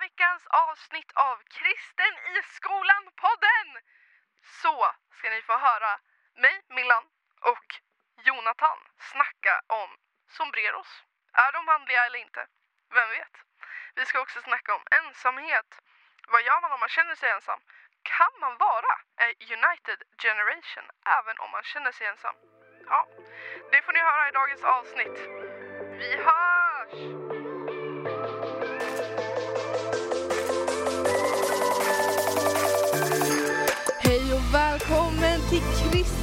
veckans avsnitt av Kristen i skolan-podden! Så ska ni få höra mig, Millan, och Jonathan snacka om sombreros. Är de manliga eller inte? Vem vet? Vi ska också snacka om ensamhet. Vad gör man om man känner sig ensam? Kan man vara a united generation även om man känner sig ensam? Ja, det får ni höra i dagens avsnitt. Vi hörs!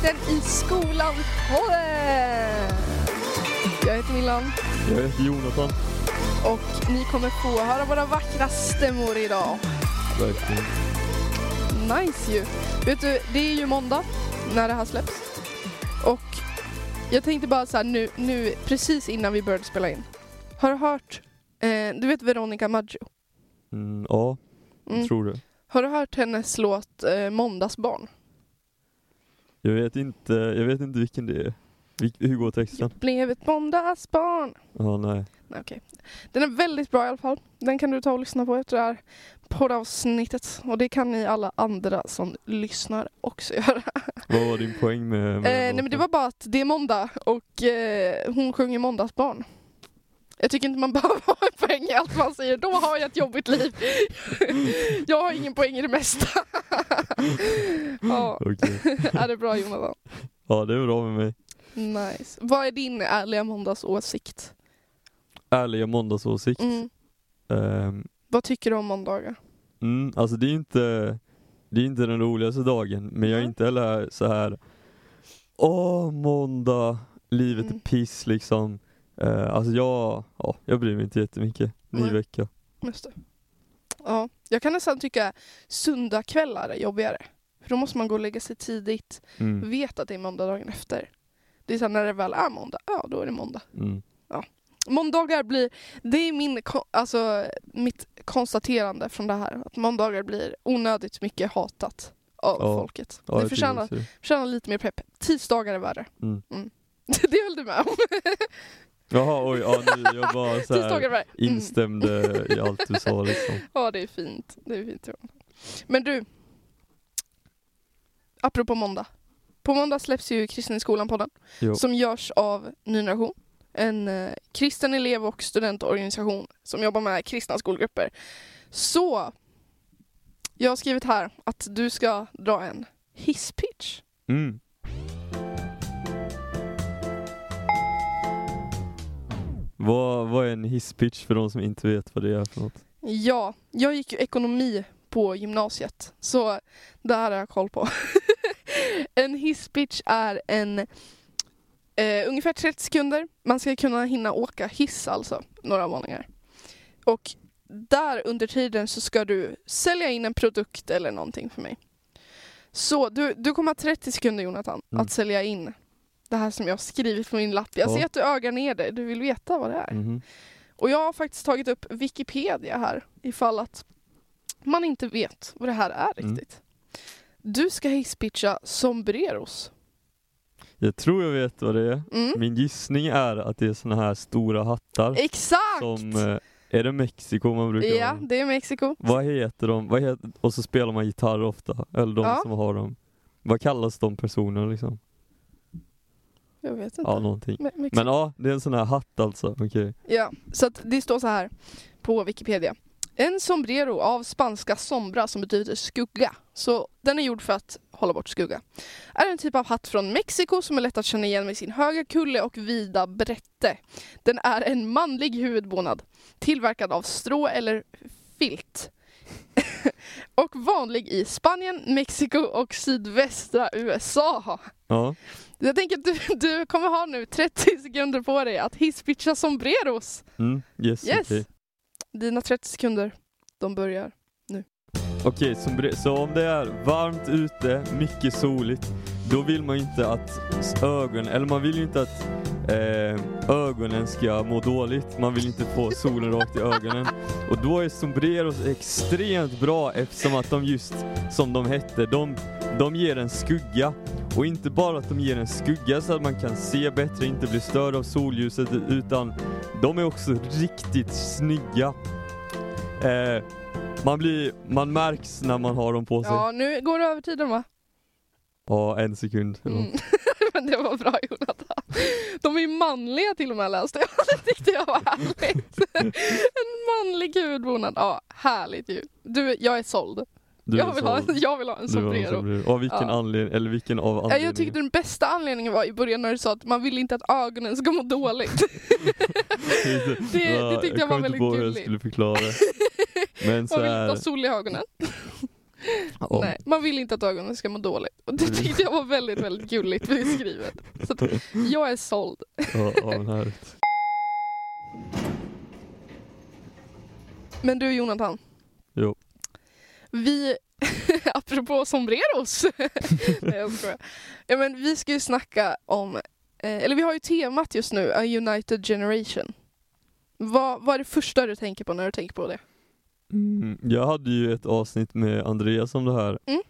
Kristen i skolan podden! Jag heter Milan Jag heter Jonathan. och ni kommer få höra våra vackra stämmor idag. Verkligen. Nice ju! Vet du, det är ju måndag när det här släpps. Och jag tänkte bara så här nu, nu precis innan vi började spela in. Har du hört, eh, du vet Veronica Maggio? Mm, ja, Mm. tror det. Har du hört hennes låt eh, Måndagsbarn? Jag vet inte, jag vet inte vilken det är. Hur går texten? Blev ett måndagsbarn. Ja, nej. Nej, okej. Den är väldigt bra i alla fall. Den kan du ta och lyssna på efter det här poddavsnittet. Och det kan ni alla andra som lyssnar också göra. Vad var din poäng med, med Eh, nej men det var bara att det är måndag och eh, hon sjunger måndagsbarn. Jag tycker inte man behöver ha en poäng i allt man säger, då har jag ett jobbigt liv. jag har ingen poäng i det mesta. ja, Okej. är det bra Jonathan? Ja, det är bra med mig. Nice. Vad är din ärliga måndagsåsikt? Ärliga måndagsåsikt. Mm. Ehm, Vad tycker du om måndagar? mm, alltså det är inte, det är inte den roligaste dagen, men jag är inte heller så här. Åh, måndag, livet Mm. är piss liksom. Eh, alltså jag, ja, jag bryr mig inte jättemycket. Ny Nej. vecka. Just det. Ja, jag kan nästan tycka söndagkvällar är jobbigare. För då måste man gå och lägga sig tidigt, Mm. vet att det är måndag dagen efter. Det är så här, när det väl är måndag, ja då är det måndag. Mm. Måndagar blir, det är min, alltså, mitt konstaterande från det här. Att måndagar blir onödigt mycket hatat av Ja. folket. Ja, det förtjänar, förtjänar lite mer pepp. Tisdagar är värre. Mm. det är väl du med om? Jaha, oj, ja nu, jag bara så här. Mm. instämde i allt du sa liksom. Ja, det är fint. Det är fint. ja. Men du. Apropå måndag. På måndag släpps ju Kristen i skolan-podden. Som görs av Ny Generation. En eh, kristen elev och studentorganisation som jobbar med kristna skolgrupper. Så. Jag har skrivit här att du ska dra en hisspitch. Mm. Vad, vad är en hisspitch för de som inte vet vad det är för något? Ja, jag gick ju ekonomi på gymnasiet. Så det här har jag koll på. en hisspitch är en eh, ungefär 30 sekunder. Man ska kunna hinna åka hiss alltså, några våningar. Och där under tiden så ska du sälja in en produkt eller någonting för mig. Så du, du kommer ha 30 sekunder Jonathan Mm. att sälja in det här som jag skrivit på min lapp. Jag Ja. ser att du ögar ner det, du vill veta vad det är. Mhm. Och jag har faktiskt tagit upp Wikipedia här ifall att man inte vet vad det här är Mm. riktigt. Du ska hisspitcha sombreros. Jag tror jag vet vad det är. Mm. Min gissning är att det är såna här stora hattar Exakt! som, eh, är det Mexiko man brukar ja, ha? det är Mexiko. Vad heter de? Vad heter, och så spelar man gitarr ofta, eller de Ja. som har dem. Vad kallas de personerna liksom? Jag vet inte. Ja, någonting. Me- Mexiko. Men ja, det är en sån här hatt alltså, okej. Ja, så att det står så här på Wikipedia. En sombrero av spanska sombra som betyder skugga. Så den är gjord för att hålla bort skugga. Är en typ av hatt från Mexiko som är lätt att känna igen med sin höga kulle och vida brätte. Den är en manlig huvudbonad. Tillverkad av strå eller filt. och vanlig i Spanien, Mexiko och sydvästra USA. Ja, Jag tänker att du, du kommer ha nu 30 sekunder på dig att hisspitcha sombreros. mm, yes, Yes. okej. Dina 30 sekunder, de börjar. Okej, så, bre- så om det är varmt ute, mycket soligt, då vill man ju inte att ögonen, eller man vill ju inte att eh, ögonen ska må dåligt. Man vill inte få solen rakt i ögonen. Och då är sombreros extremt bra eftersom att de just som de hette, de, de ger en skugga. Och inte bara att de ger en skugga så att man kan se bättre, inte bli störd av solljuset, utan de är också riktigt snygga. Eh, Man blir, man märks när man har dem på sig. Ja, nu går det över tiden va? En sekund. Mm. något. Men det var bra Jonathan. De är ju manliga till och med läste jag. Det tyckte jag var härligt. En manlig gudbonad. Ja, härligt ju. Du, jag är såld. Du jag, vill så- ha, jag vill ha en en sombrero. Och vilken Ja. anledning, eller vilken av Ja, anledningarna? jag tyckte den bästa anledningen var i början när du sa att man vill inte att ögonen ska må dåligt. det- det tyckte jag var kommer väldigt inte på hur jag gulligt. skulle förklara. Men så Man vill inte ha sol i ögonen. Ja, Nej, man vill inte att ögonen ska må dåligt. Och det tyckte jag var väldigt, väldigt gulligt beskrivet. Så att jag är såld. ja, ja. Men du Jonathan. Jo. Vi, apropå sombreros. Nej jag skojar. Ja men vi ska ju snacka om, eh, eller vi har ju temat just nu, A United Generation. Vad, vad är det första du tänker på när du tänker på det? Mm, jag hade ju ett avsnitt med Andreas om det här. Mm.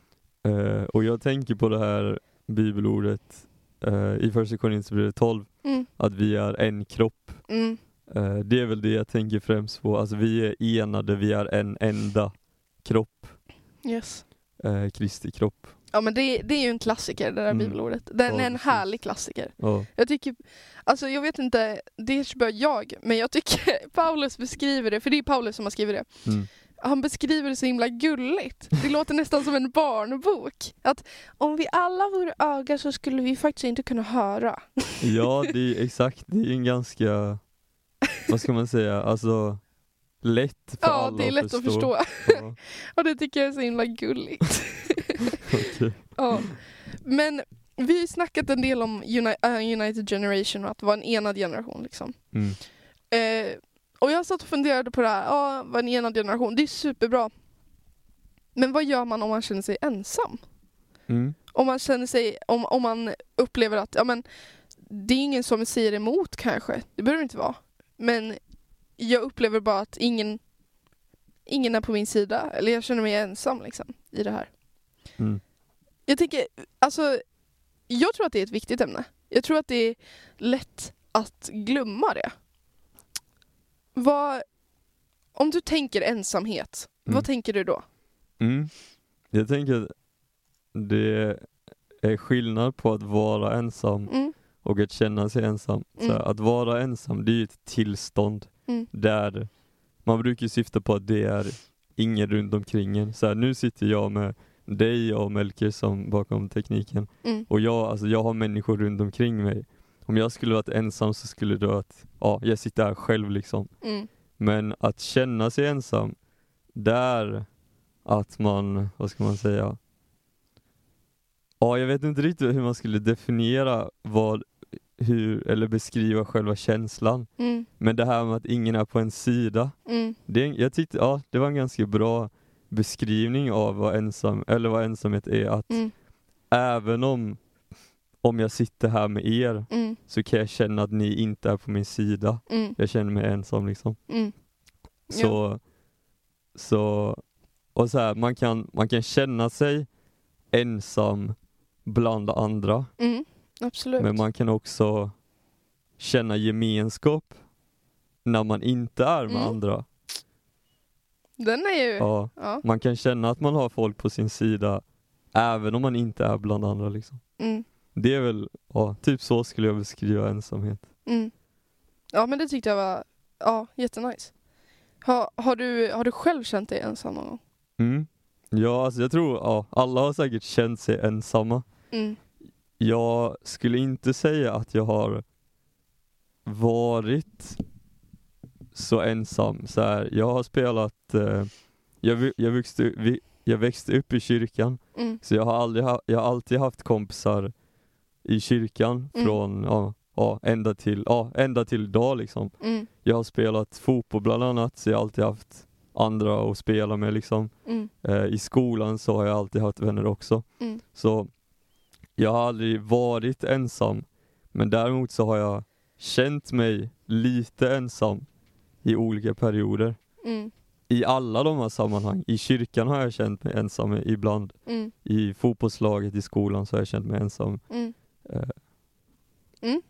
Eh, och jag tänker på det här bibelordet eh, i första Korinthierbrevet 12, Mm. att vi är en kropp. Mm. Eh, det är väl det jag tänker främst på. Alltså vi är enade, vi är en enda kropp. Yes. Eh, Kristi kropp. Ja men det, det är ju en klassiker det där Mm. bibelordet. Den Ja, är en precis. härlig klassiker. Ja. Jag tycker, alltså jag vet inte, det är bara jag, men jag tycker Paulus beskriver det, för det är Paulus som har skrivit det. Mm. Han beskriver det så himla gulligt. Det låter nästan som en barnbok. Att om vi alla vore öga så skulle vi faktiskt inte kunna höra. ja, det är exakt. Det är en ganska, vad ska man säga, alltså lätt för Ja, alla det är lätt att förstå. Ja, Och det tycker jag är så himla gulligt. Ja. Men vi har ju snackat en del om äh, United Generation och att vara en enad generation. Liksom. mm. Eh, och jag satt och funderade på det här, ja, vad en enad generation, det är superbra. Men vad gör man om man känner sig ensam? Mm. Om man känner sig, om, om man upplever att, ja men det är ingen som säger emot kanske, det behöver det inte vara. Men jag upplever bara att ingen, ingen är på min sida, eller jag känner mig ensam liksom i det här. Mm. Jag tänker, alltså, jag tror att det är ett viktigt ämne. Jag tror att det är lätt att glömma det. Vad, om du tänker ensamhet, Mm. vad tänker du då? Mm. Jag tänker att det är skillnad på att vara ensam Mm, och att känna sig ensam. Så Mm. här, att vara ensam, det är ju ett tillstånd mm, där man brukar syfta på att det är ingen runt omkring en. Så här, nu sitter jag med dig och Melker som bakom tekniken mm, och jag, alltså, jag har människor runt omkring mig. Om jag skulle varit ensam så skulle det vara att, ja, jag sitter här själv liksom. mm, Men att känna sig ensam, där att man, vad ska man säga? Ja, jag vet inte riktigt hur man skulle definiera vad, hur, eller beskriva själva känslan. mm, Men det här med att ingen är på en sida, mm, det, jag tyckte, ja, det var en ganska bra beskrivning av vad ensam, eller vad ensamhet är. Att mm, även om, om jag sitter här med er mm, så kan jag känna att ni inte är på min sida. mm, Jag känner mig ensam liksom. mm, Så, så och så här, man kan, man kan känna sig ensam bland andra, mm, men man kan också känna gemenskap när man inte är med Mm. andra. Den är ju, ja. Ja, man kan känna att man har folk på sin sida även om man inte är bland andra liksom. Mm, Det är väl, ja, typ så skulle jag beskriva ensamhet. mm. ja men det tyckte jag var, ja, jättenice. Ha, har, du, har du själv känt dig ensam någon gång? Mm. Ja, alltså jag tror, ja, alla har säkert känt sig ensamma. Mm, Jag skulle inte säga att jag har varit så ensam. Så här, jag har spelat, eh, jag, jag, växte, vi- jag växte upp i kyrkan, mm, så jag har, aldrig ha, jag har alltid haft kompisar i kyrkan Mm. från ja, ja, ända, till, ja, ända till idag liksom. mm, Jag har spelat fotboll bland annat, så jag har alltid haft andra att spela med liksom. mm, Eh, I skolan så har jag alltid haft vänner också. mm, Så jag har aldrig varit ensam, men däremot så har jag känt mig lite ensam i olika perioder. mm, I alla de här sammanhang. I kyrkan har jag känt mig ensam ibland. mm, I fotbollslaget i skolan så har jag känt mig ensam. mm. Mm.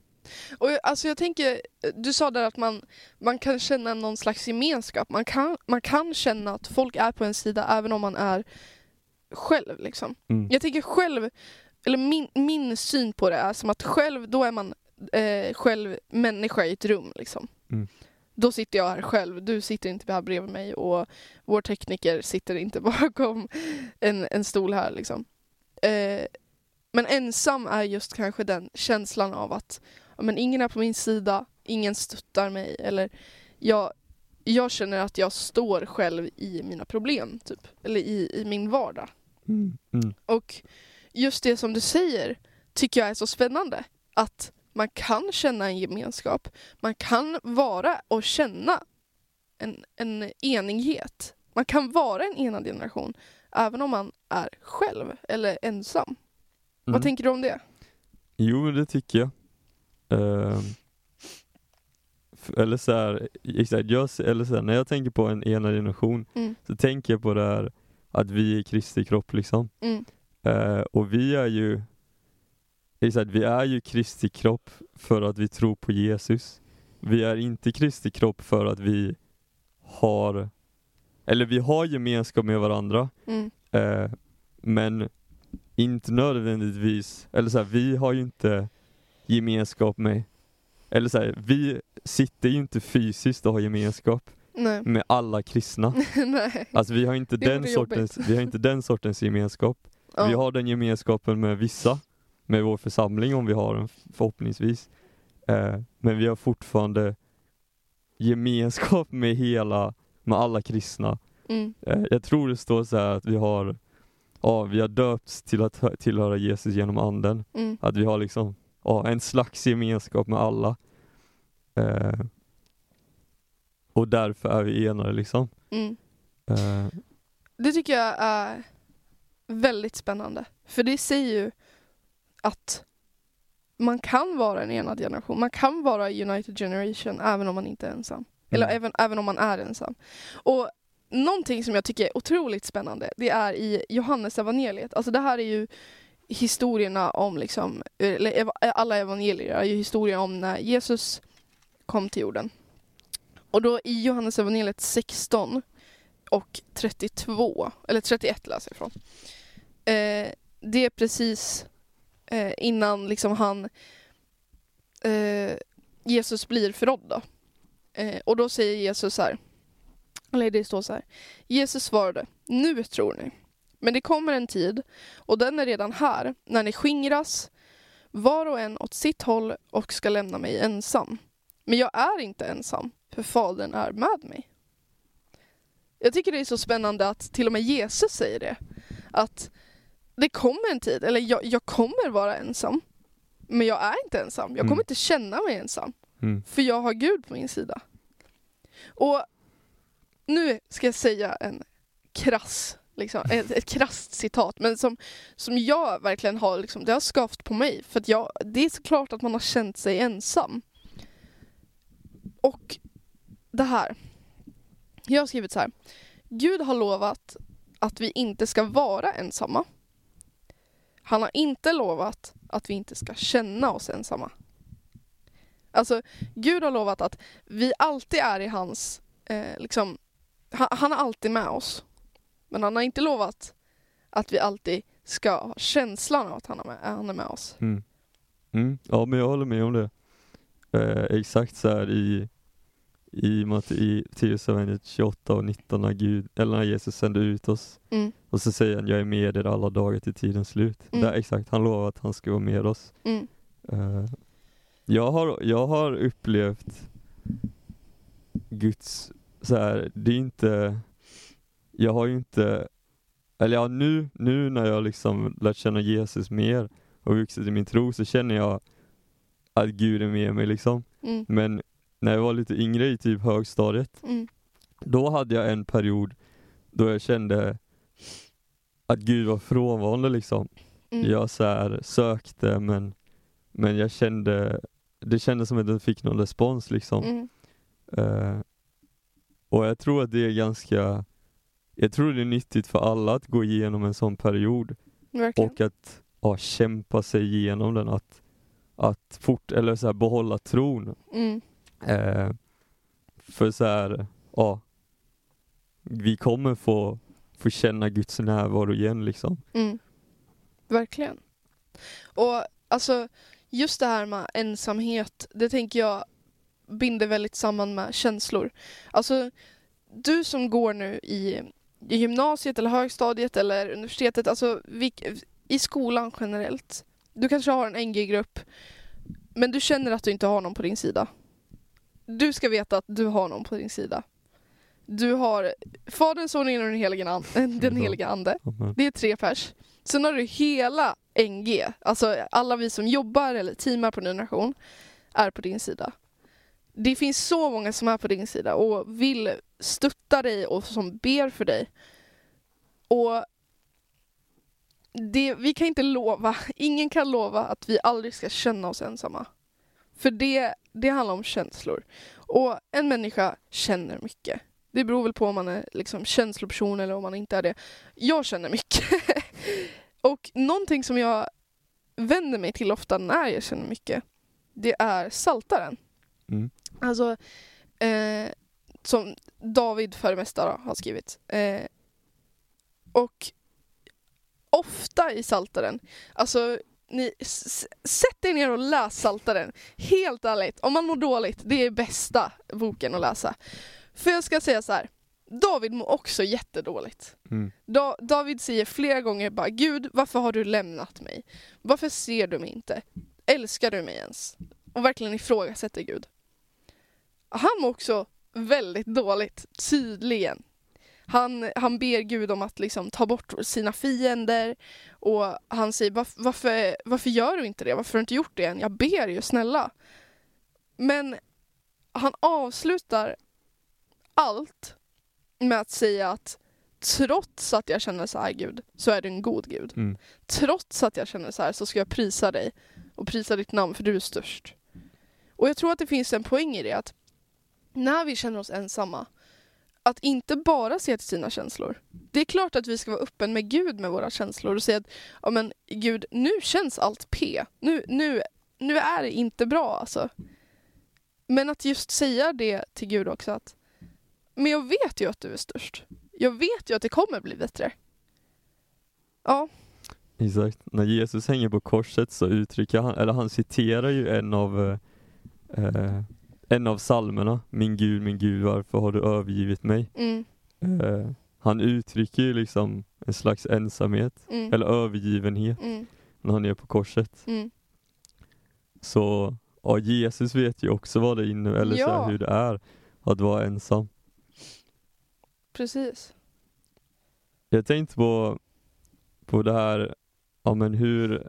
Och jag- alltså jag tänker, du sa där att man, man kan känna någon slags gemenskap. Man kan, man kan känna att folk är på en sida även om man är själv. Liksom. Mm. Jag tänker själv, eller min, min syn på det är som att själv, då är man eh, själv människa i ett rum. Liksom. Mm. Då sitter jag här själv, du sitter inte här bredvid mig och vår tekniker sitter inte bakom en, en stol här. Liksom. Eh, men ensam är just kanske den känslan av att men ingen är på min sida, ingen stöttar mig eller jag, jag känner att jag står själv i mina problem, typ. Eller i, i min vardag. Mm. Mm. Och just det som du säger tycker jag är så spännande. Att man kan känna en gemenskap. Man kan vara och känna en, en enighet. Man kan vara en enad generation även om man är själv eller ensam. Vad Mm. tänker du om det? Jo, det tycker jag. F- eller så här, exakt, jag, eller så här, när jag tänker på en enad generation Mm. så tänker jag på det här att vi är Kristi kropp liksom. Mm. Eh, och vi är ju exakt, vi är ju Kristi kropp för att vi tror på Jesus. Vi är inte Kristi kropp för att vi har, eller vi har gemenskap med varandra, Mm. Eh, men inte nödvändigtvis, eller så här, vi har ju inte gemenskap med, eller så här, vi sitter ju inte fysiskt och har gemenskap Nej. med alla kristna. Nej. Alltså vi har inte, den sortens, vi har inte den sortens gemenskap. Ja. Vi har den gemenskapen med vissa, med vår församling om vi har den förhoppningsvis. Eh, men vi har fortfarande gemenskap med hela, med alla kristna. Mm. Eh, Jag tror det står så här att vi har, ja, vi har döpts till att hö- tillhöra Jesus genom anden. Mm. Att vi har liksom, ja, en slags gemenskap med alla. Eh, och därför är vi enade liksom. Mm. Eh, Det tycker jag är väldigt spännande. För det säger ju att man kan vara en enad generation. Man kan vara United Generation även om man inte är ensam. Eller Mm. även, även om man är ensam. Och någonting som jag tycker är otroligt spännande det är i Johannes evangeliet. Alltså det här är ju historierna om liksom, eller alla evangelier är ju historier om när Jesus kom till jorden. Och då i Johannes evangeliet 16 och 32, eller 31 läser jag ifrån. Eh, det är precis eh, innan liksom han eh, Jesus blir förrådd då. Eh, och då säger Jesus så här, eller det står så här. Jesus svarade, nu tror ni. Men det kommer en tid, och den är redan här, när ni skingras var och en åt sitt håll och ska lämna mig ensam. Men jag är inte ensam, för Fadern är med mig. Jag tycker det är så spännande att till och med Jesus säger det. Att det kommer en tid, eller jag, jag kommer vara ensam. Men jag är inte ensam. Jag kommer Mm. inte känna mig ensam. mm. För jag har Gud på min sida. Och nu ska jag säga en krass, liksom, ett, ett krasst citat, men som, som jag verkligen har, liksom, det har skavt på mig. För att jag, det är såklart att man har känt sig ensam. Och det här. Jag har skrivit så här. Gud har lovat att vi inte ska vara ensamma. Han har inte lovat att vi inte ska känna oss ensamma. Alltså, Gud har lovat att vi alltid är i hans, eh, liksom, han, han är alltid med oss. Men han har inte lovat att vi alltid ska ha känslan av att han är med, han är med oss. Mm. Mm. Ja men jag håller med om det. Eh, exakt så här i i Matteus evangeliet 28 och 19 när Gud, eller när Jesus sände ut oss Mm, och så säger han jag är med er alla dagar till tidens slut. Mm. Där, exakt, han lovar att han ska vara med oss. mm, Eh, jag, har, jag har upplevt Guds, så här, det är inte, jag har ju inte, eller ja nu, nu när jag liksom lärt känna Jesus mer och vuxit i min tro så känner jag att Gud är med mig liksom. mm, Men när jag var lite yngre i typ högstadiet, mm, då hade jag en period då jag kände att Gud var frånvarande liksom. mm, Jag så här sökte men, men jag kände, det kändes som att jag fick någon respons liksom. mm, Eh, och jag tror att det är ganska, jag tror det är nyttigt för alla att gå igenom en sån period verkligen. och att ja, kämpa sig igenom den. Att, att fort, eller så här, behålla tron. Mm. Eh, för så här, ja, vi kommer få, få känna Guds närvaro igen liksom. Mm. Verkligen. Och alltså, just det här med ensamhet, det tänker jag binder väldigt samman med känslor. Alltså, du som går nu i, i gymnasiet eller högstadiet eller universitetet, alltså i skolan generellt. Du kanske har en NG-grupp, men du känner att du inte har någon på din sida. Du ska veta att du har någon på din sida. Du har Fadern, Sonen och den heliga, an- den heliga Ande. Det är tre pers. Sen har du hela NG, alltså alla vi som jobbar eller teamar på Ny Nation är på din sida. Det finns så många som är på din sida och vill stötta dig och som ber för dig. Och det, vi kan inte lova, ingen kan lova att vi aldrig ska känna oss ensamma. För det, det handlar om känslor. Och en människa känner mycket. Det beror väl på om man är liksom känsloperson eller om man inte är det. Jag känner mycket. och någonting som jag vänder mig till ofta när jag känner mycket, det är saltaren. Mm. Alltså, eh, som David för det mesta då, har skrivit. Eh, och ofta i saltaren, alltså ni, sätt er ner och läs saltaren. Helt ärligt, om man mår dåligt, det är bästa boken att läsa. För jag ska säga så här. David mår också jättedåligt. Mm. Da- David säger flera gånger bara Gud, varför har du lämnat mig? Varför ser du mig inte? Älskar du mig ens? Och verkligen ifrågasätter Gud. Han mår också väldigt dåligt, tydligen. Han, han ber Gud om att liksom ta bort sina fiender och han säger "Varf- varför, varför gör du inte det? Varför har du inte gjort det än? Jag ber ju, snälla. Men han avslutar allt med att säga att trots att jag känner så här Gud, så är du en god Gud. Mm. Trots att jag känner så här så ska jag prisa dig och prisa ditt namn för du är störst. Och jag tror att det finns en poäng i det att när vi känner oss ensamma att inte bara se till sina känslor. Det är klart att vi ska vara öppen med Gud med våra känslor och säga att ja, men Gud, nu känns allt P. Nu, nu, nu är det inte bra alltså. Men att just säga det till Gud också att men jag vet ju att du är störst. Jag vet ju att det kommer bli bättre. Ja, Exakt. När Jesus hänger på korset så uttrycker han, eller han citerar ju en av eh, eh, en av psalmerna. Min Gud, min Gud, varför har du övergivit mig? mm, Eh, han uttrycker ju liksom en slags ensamhet, mm, eller övergivenhet, mm, när han är på korset. mm. Så ja, Jesus vet ju också vad det innebär, eller så Ja. här, hur det är att vara ensam. Precis. Jag tänkte på, på det här, ja men hur,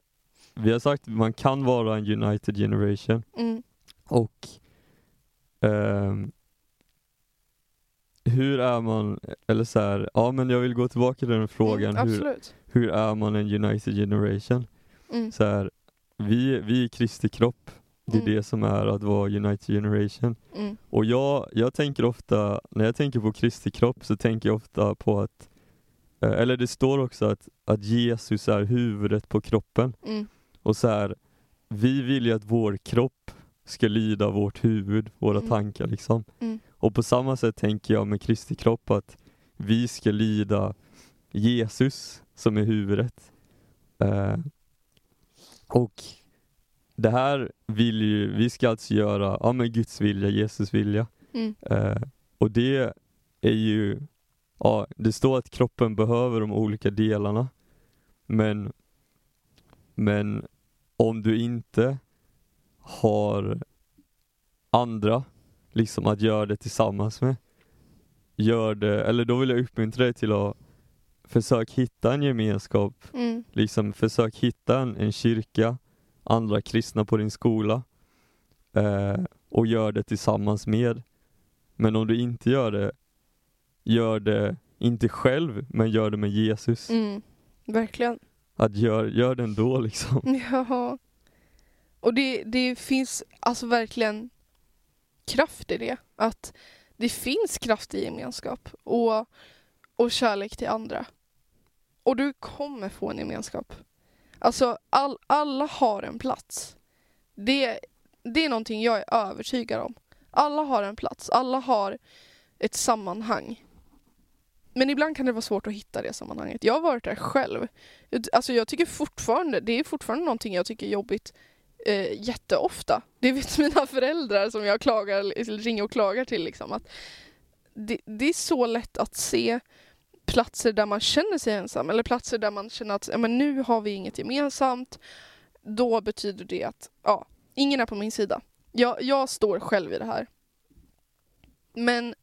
vi har sagt att man kan vara en united generation. Mm, och ehm, hur är man, eller så här, ja men jag vill gå tillbaka till den frågan, mm, hur, hur är man en united generation? Mm, Så här, vi, vi är Kristi kropp, det är Mm. det som är att vara united generation. mm, Och jag, jag tänker ofta, när jag tänker på Kristi kropp så tänker jag ofta på att, eh, eller det står också att, att Jesus är huvudet på kroppen. mm, Och så här, vi vill ju att vår kropp ska lyda vårt huvud, våra Mm. tankar liksom. mm, Och på samma sätt tänker jag med Kristi kropp att vi ska lyda Jesus som är huvudet. Eh, och det här vill ju, vi ska alltså göra, ja men Guds vilja, Jesus vilja. mm, Eh, och det är ju, ja det står att kroppen behöver de olika delarna. Men, men om du inte har andra liksom att göra det tillsammans med, gör det, eller då vill jag uppmuntra dig till att försöka hitta en gemenskap, mm, liksom försök hitta en, en kyrka, andra kristna på din skola eh, och gör det tillsammans med. Men om du inte gör det, gör det inte själv, men gör det med Jesus. mm. Verkligen. Att gör, gör det ändå liksom. Ja. Och det, det finns alltså verkligen kraft i det. Att det finns kraft i gemenskap och, och kärlek till andra. Och du kommer få en gemenskap. Alltså all, alla har en plats. Det, det är någonting jag är övertygad om. Alla har en plats, alla har ett sammanhang. Men ibland kan det vara svårt att hitta det sammanhanget. Jag har varit där själv. Alltså jag tycker fortfarande, det är fortfarande någonting jag tycker är jobbigt eh, jätteofta. Det vet mina föräldrar som jag klagar, ringer och klagar till. Liksom, att det, det är så lätt att se platser där man känner sig ensam eller platser där man känner att ja, men nu har vi inget gemensamt. Då betyder det att ja, ingen är på min sida. Jag, jag står själv i det här. Men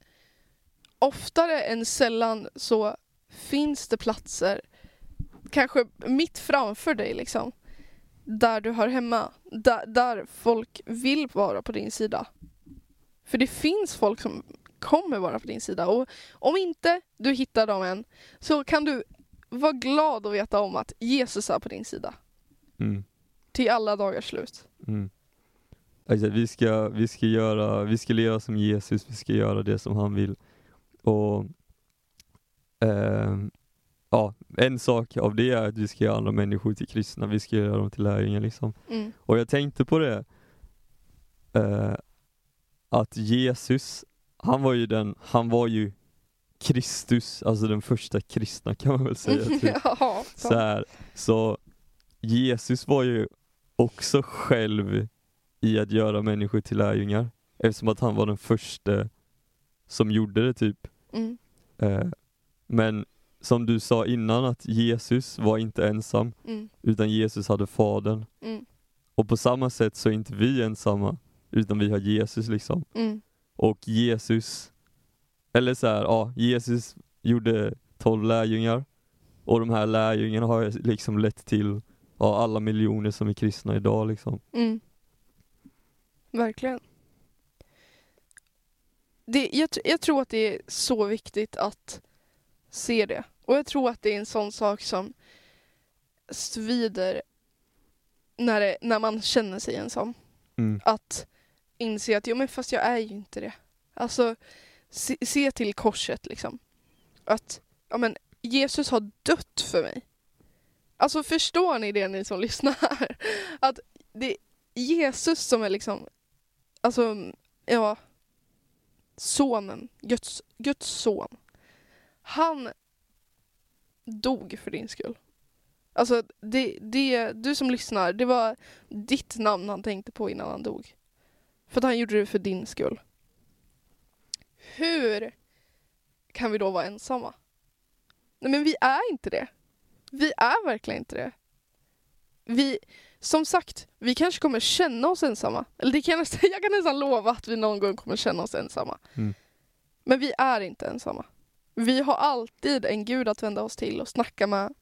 oftare än sällan så finns det platser, kanske mitt framför dig liksom, där du hör hemma. Där, där folk vill vara på din sida. För det finns folk som kommer vara på din sida. Och om inte du hittar dem än så kan du vara glad och veta om att Jesus är på din sida. Mm. Till alla dagars slut. Mm. Alltså, vi, ska, vi, ska göra, vi ska leva som Jesus, vi ska göra det som han vill. Och eh, ja, En sak av det är att vi ska göra andra människor till kristna, vi ska göra dem till lärjungar. Liksom. Mm. Och jag tänkte på det, eh, att Jesus, han var ju den, han var ju Kristus, alltså den första kristna kan man väl säga. Typ. ja, så, här, så Jesus var ju också själv i att göra människor till lärjungar. Eftersom att han var den första som gjorde det typ. Mm. Eh, men som du sa innan att Jesus var inte ensam Mm. utan Jesus hade fadern. Mm. Och på samma sätt så är inte vi ensamma utan vi har Jesus liksom. Och Jesus, eller så här, ja, Jesus gjorde tolv lärjungar och de här lärjungarna har liksom lett till ja, alla miljoner som är kristna idag liksom. Mm. Verkligen. Det, jag, jag tror att det är så viktigt att se det. Och jag tror att det är en sån sak som svider när, det, när man känner sig ensam. Mm. Att inse att jo men fast jag är ju inte det. Alltså se, se till korset liksom. Att ja men Jesus har dött för mig. Alltså förstår ni det ni som lyssnar? Att det är Jesus som är liksom, alltså ja, sonen, Guds, Guds son. Han dog för din skull. Alltså det, det, du som lyssnar, det var ditt namn han tänkte på innan han dog. För att han gjorde det för din skull. Hur kan vi då vara ensamma? Nej men vi är inte det. Vi är verkligen inte det. Vi, som sagt, vi kanske kommer känna oss ensamma. Eller det kan jag, nästan, jag kan nästan lova att vi någon gång kommer känna oss ensamma. Mm. Men vi är inte ensamma. Vi har alltid en Gud att vända oss till och snacka med.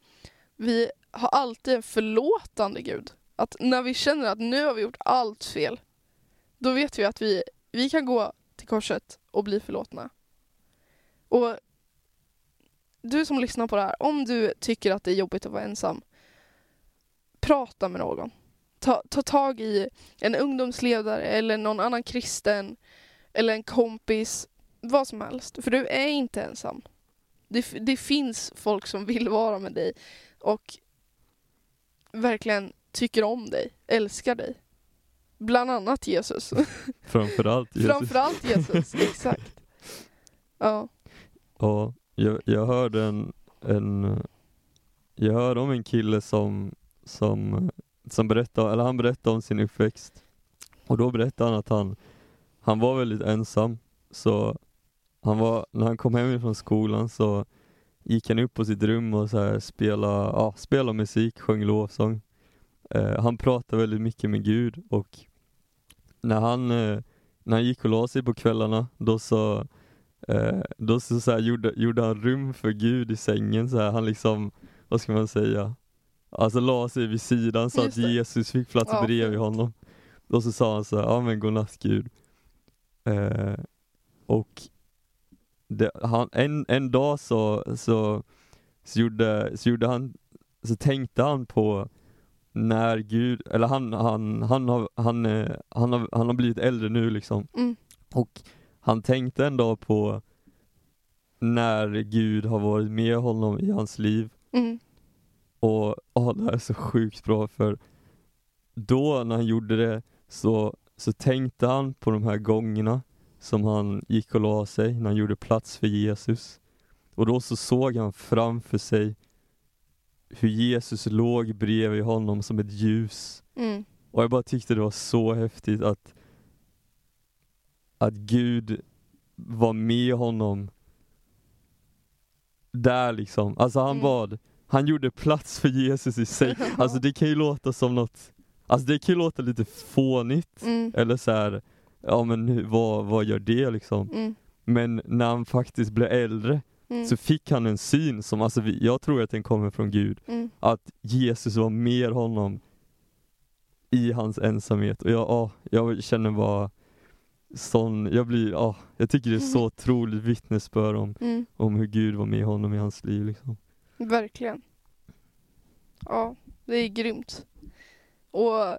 Vi har alltid en förlåtande Gud. Att när vi känner att nu har vi gjort allt fel, då vet vi att vi, vi kan gå till korset och bli förlåtna. Och du som lyssnar på det här, om du tycker att det är jobbigt att vara ensam, prata med någon. Ta, ta tag i en ungdomsledare eller någon annan kristen eller en kompis, vad som helst. För du är inte ensam. Det, det finns folk som vill vara med dig och verkligen tycker om dig, älskar dig. Bland annat Jesus. Framförallt Jesus. Framförallt Jesus, exakt. Ja. Ja, jag, jag hörde en, en jag hörde om en kille som, som, som berättade, eller han berättade om sin uppväxt. Och då berättade han att han, han var väldigt ensam. Så han var, när han kom hem från skolan så gick han upp på sitt rum och så här spelade, ja, spelade musik, sjöng lovsång. Eh, han pratade väldigt mycket med Gud och när han, eh, när han gick och la sig på kvällarna, då så Eh, då så, så här, gjorde, gjorde han rum för Gud i sängen, så här, han liksom, vad ska man säga, alltså la sig vid sidan så att. Jesus fick plats Ja, bredvid honom. Och så sa han så här, ja men godnatt Gud. Eh, och det, han, en, en dag så, så, så, gjorde, så gjorde han, så tänkte han på när Gud, eller han, han, han, har, han, eh, han, har, han har blivit äldre nu liksom. Mm. Och han tänkte en dag på när Gud har varit med honom i hans liv. Mm. Och åh, det här är så sjukt bra för då när han gjorde det så, så tänkte han på de här gångerna som han gick och la sig, när han gjorde plats för Jesus. Och då så såg han framför sig hur Jesus låg bredvid honom som ett ljus. Mm. Och jag bara tyckte det var så häftigt att, att Gud var med honom där liksom. Alltså han Mm. bad, han gjorde plats för Jesus i sig. Alltså det kan ju låta som något, alltså det kan ju låta lite fånigt. Mm. Eller så här, ja men vad, vad gör det liksom? Mm. Men när han faktiskt blev äldre Mm. så fick han en syn som, alltså jag tror att den kommer från Gud. Mm. Att Jesus var med honom i hans ensamhet. Och jag, ja, jag känner bara sån, jag blir, ja, jag tycker det är så otroligt vittnesbörd om, Mm. om hur Gud var med honom i hans liv liksom. Verkligen. Ja, det är grymt. Och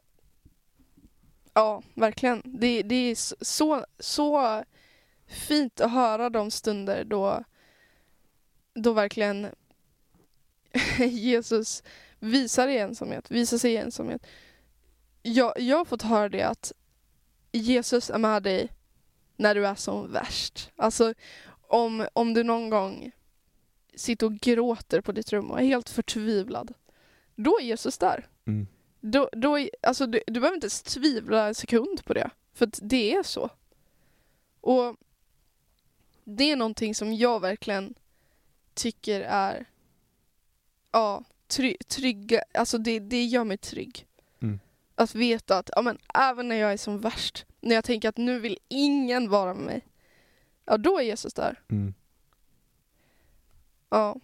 ja, verkligen. Det, det är så, så fint att höra de stunder då, då verkligen Jesus visar i ensamhet, visar sig i ensamhet. Jag, jag har fått höra det att Jesus är med dig när du är som värst. Alltså om, om du någon gång sitter och gråter på ditt rum och är helt förtvivlad. Då är Jesus där. Mm. Då, då, alltså, du, du behöver inte ens tvivla en sekund på det. För det är så. Och det är någonting som jag verkligen tycker är ja, try, trygga. Alltså det, det gör mig trygg. Mm. Att veta att ja, men, även när jag är som värst, när jag tänker att nu vill ingen vara med mig. Ja, då är Jesus där. Mm. Ja,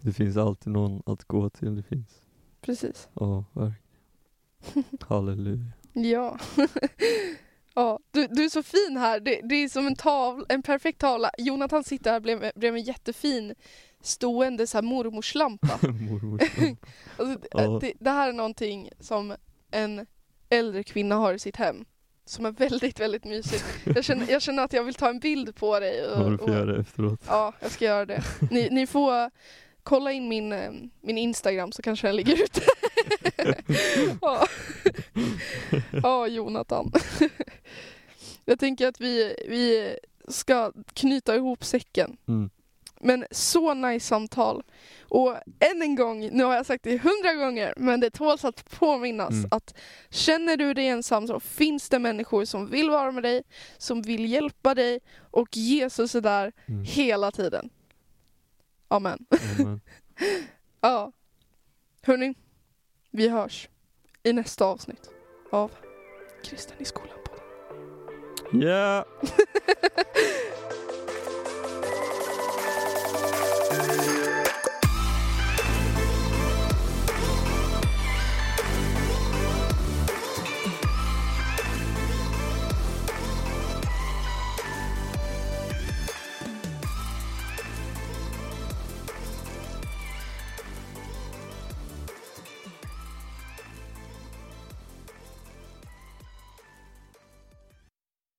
Det finns alltid någon att gå till, det finns. precis. Ja, verkligen. Halleluja. Ja. ja du, du är så fin här. Det, det är som en, tavla, en perfekt tavla. Jonathan sitter här bredvid bredvid en jättefin stående så här mormorslampa. Mormors lampa. Alltså, Ja. det, det här är någonting som en äldre kvinna har i sitt hem. Som är väldigt, väldigt mysigt. Jag känner, jag känner att jag vill ta en bild på dig. Ja, du Och, får och, göra det efteråt. ja, jag ska göra det. Ni, ni får kolla in min, eh, min Instagram så kanske den ligger ute. ja. ja, Jonathan. jag tänker att vi, vi ska knyta ihop säcken. Mm. Men så nice samtal. Och än en gång, nu har jag sagt det hundra gånger, men det tåls att påminnas Mm. att känner du dig ensam så finns det människor som vill vara med dig, som vill hjälpa dig och Jesus är där Mm. hela tiden. Amen. Amen. Ja. Hörni, vi hörs i nästa avsnitt av Kristen i skolan. Yeah!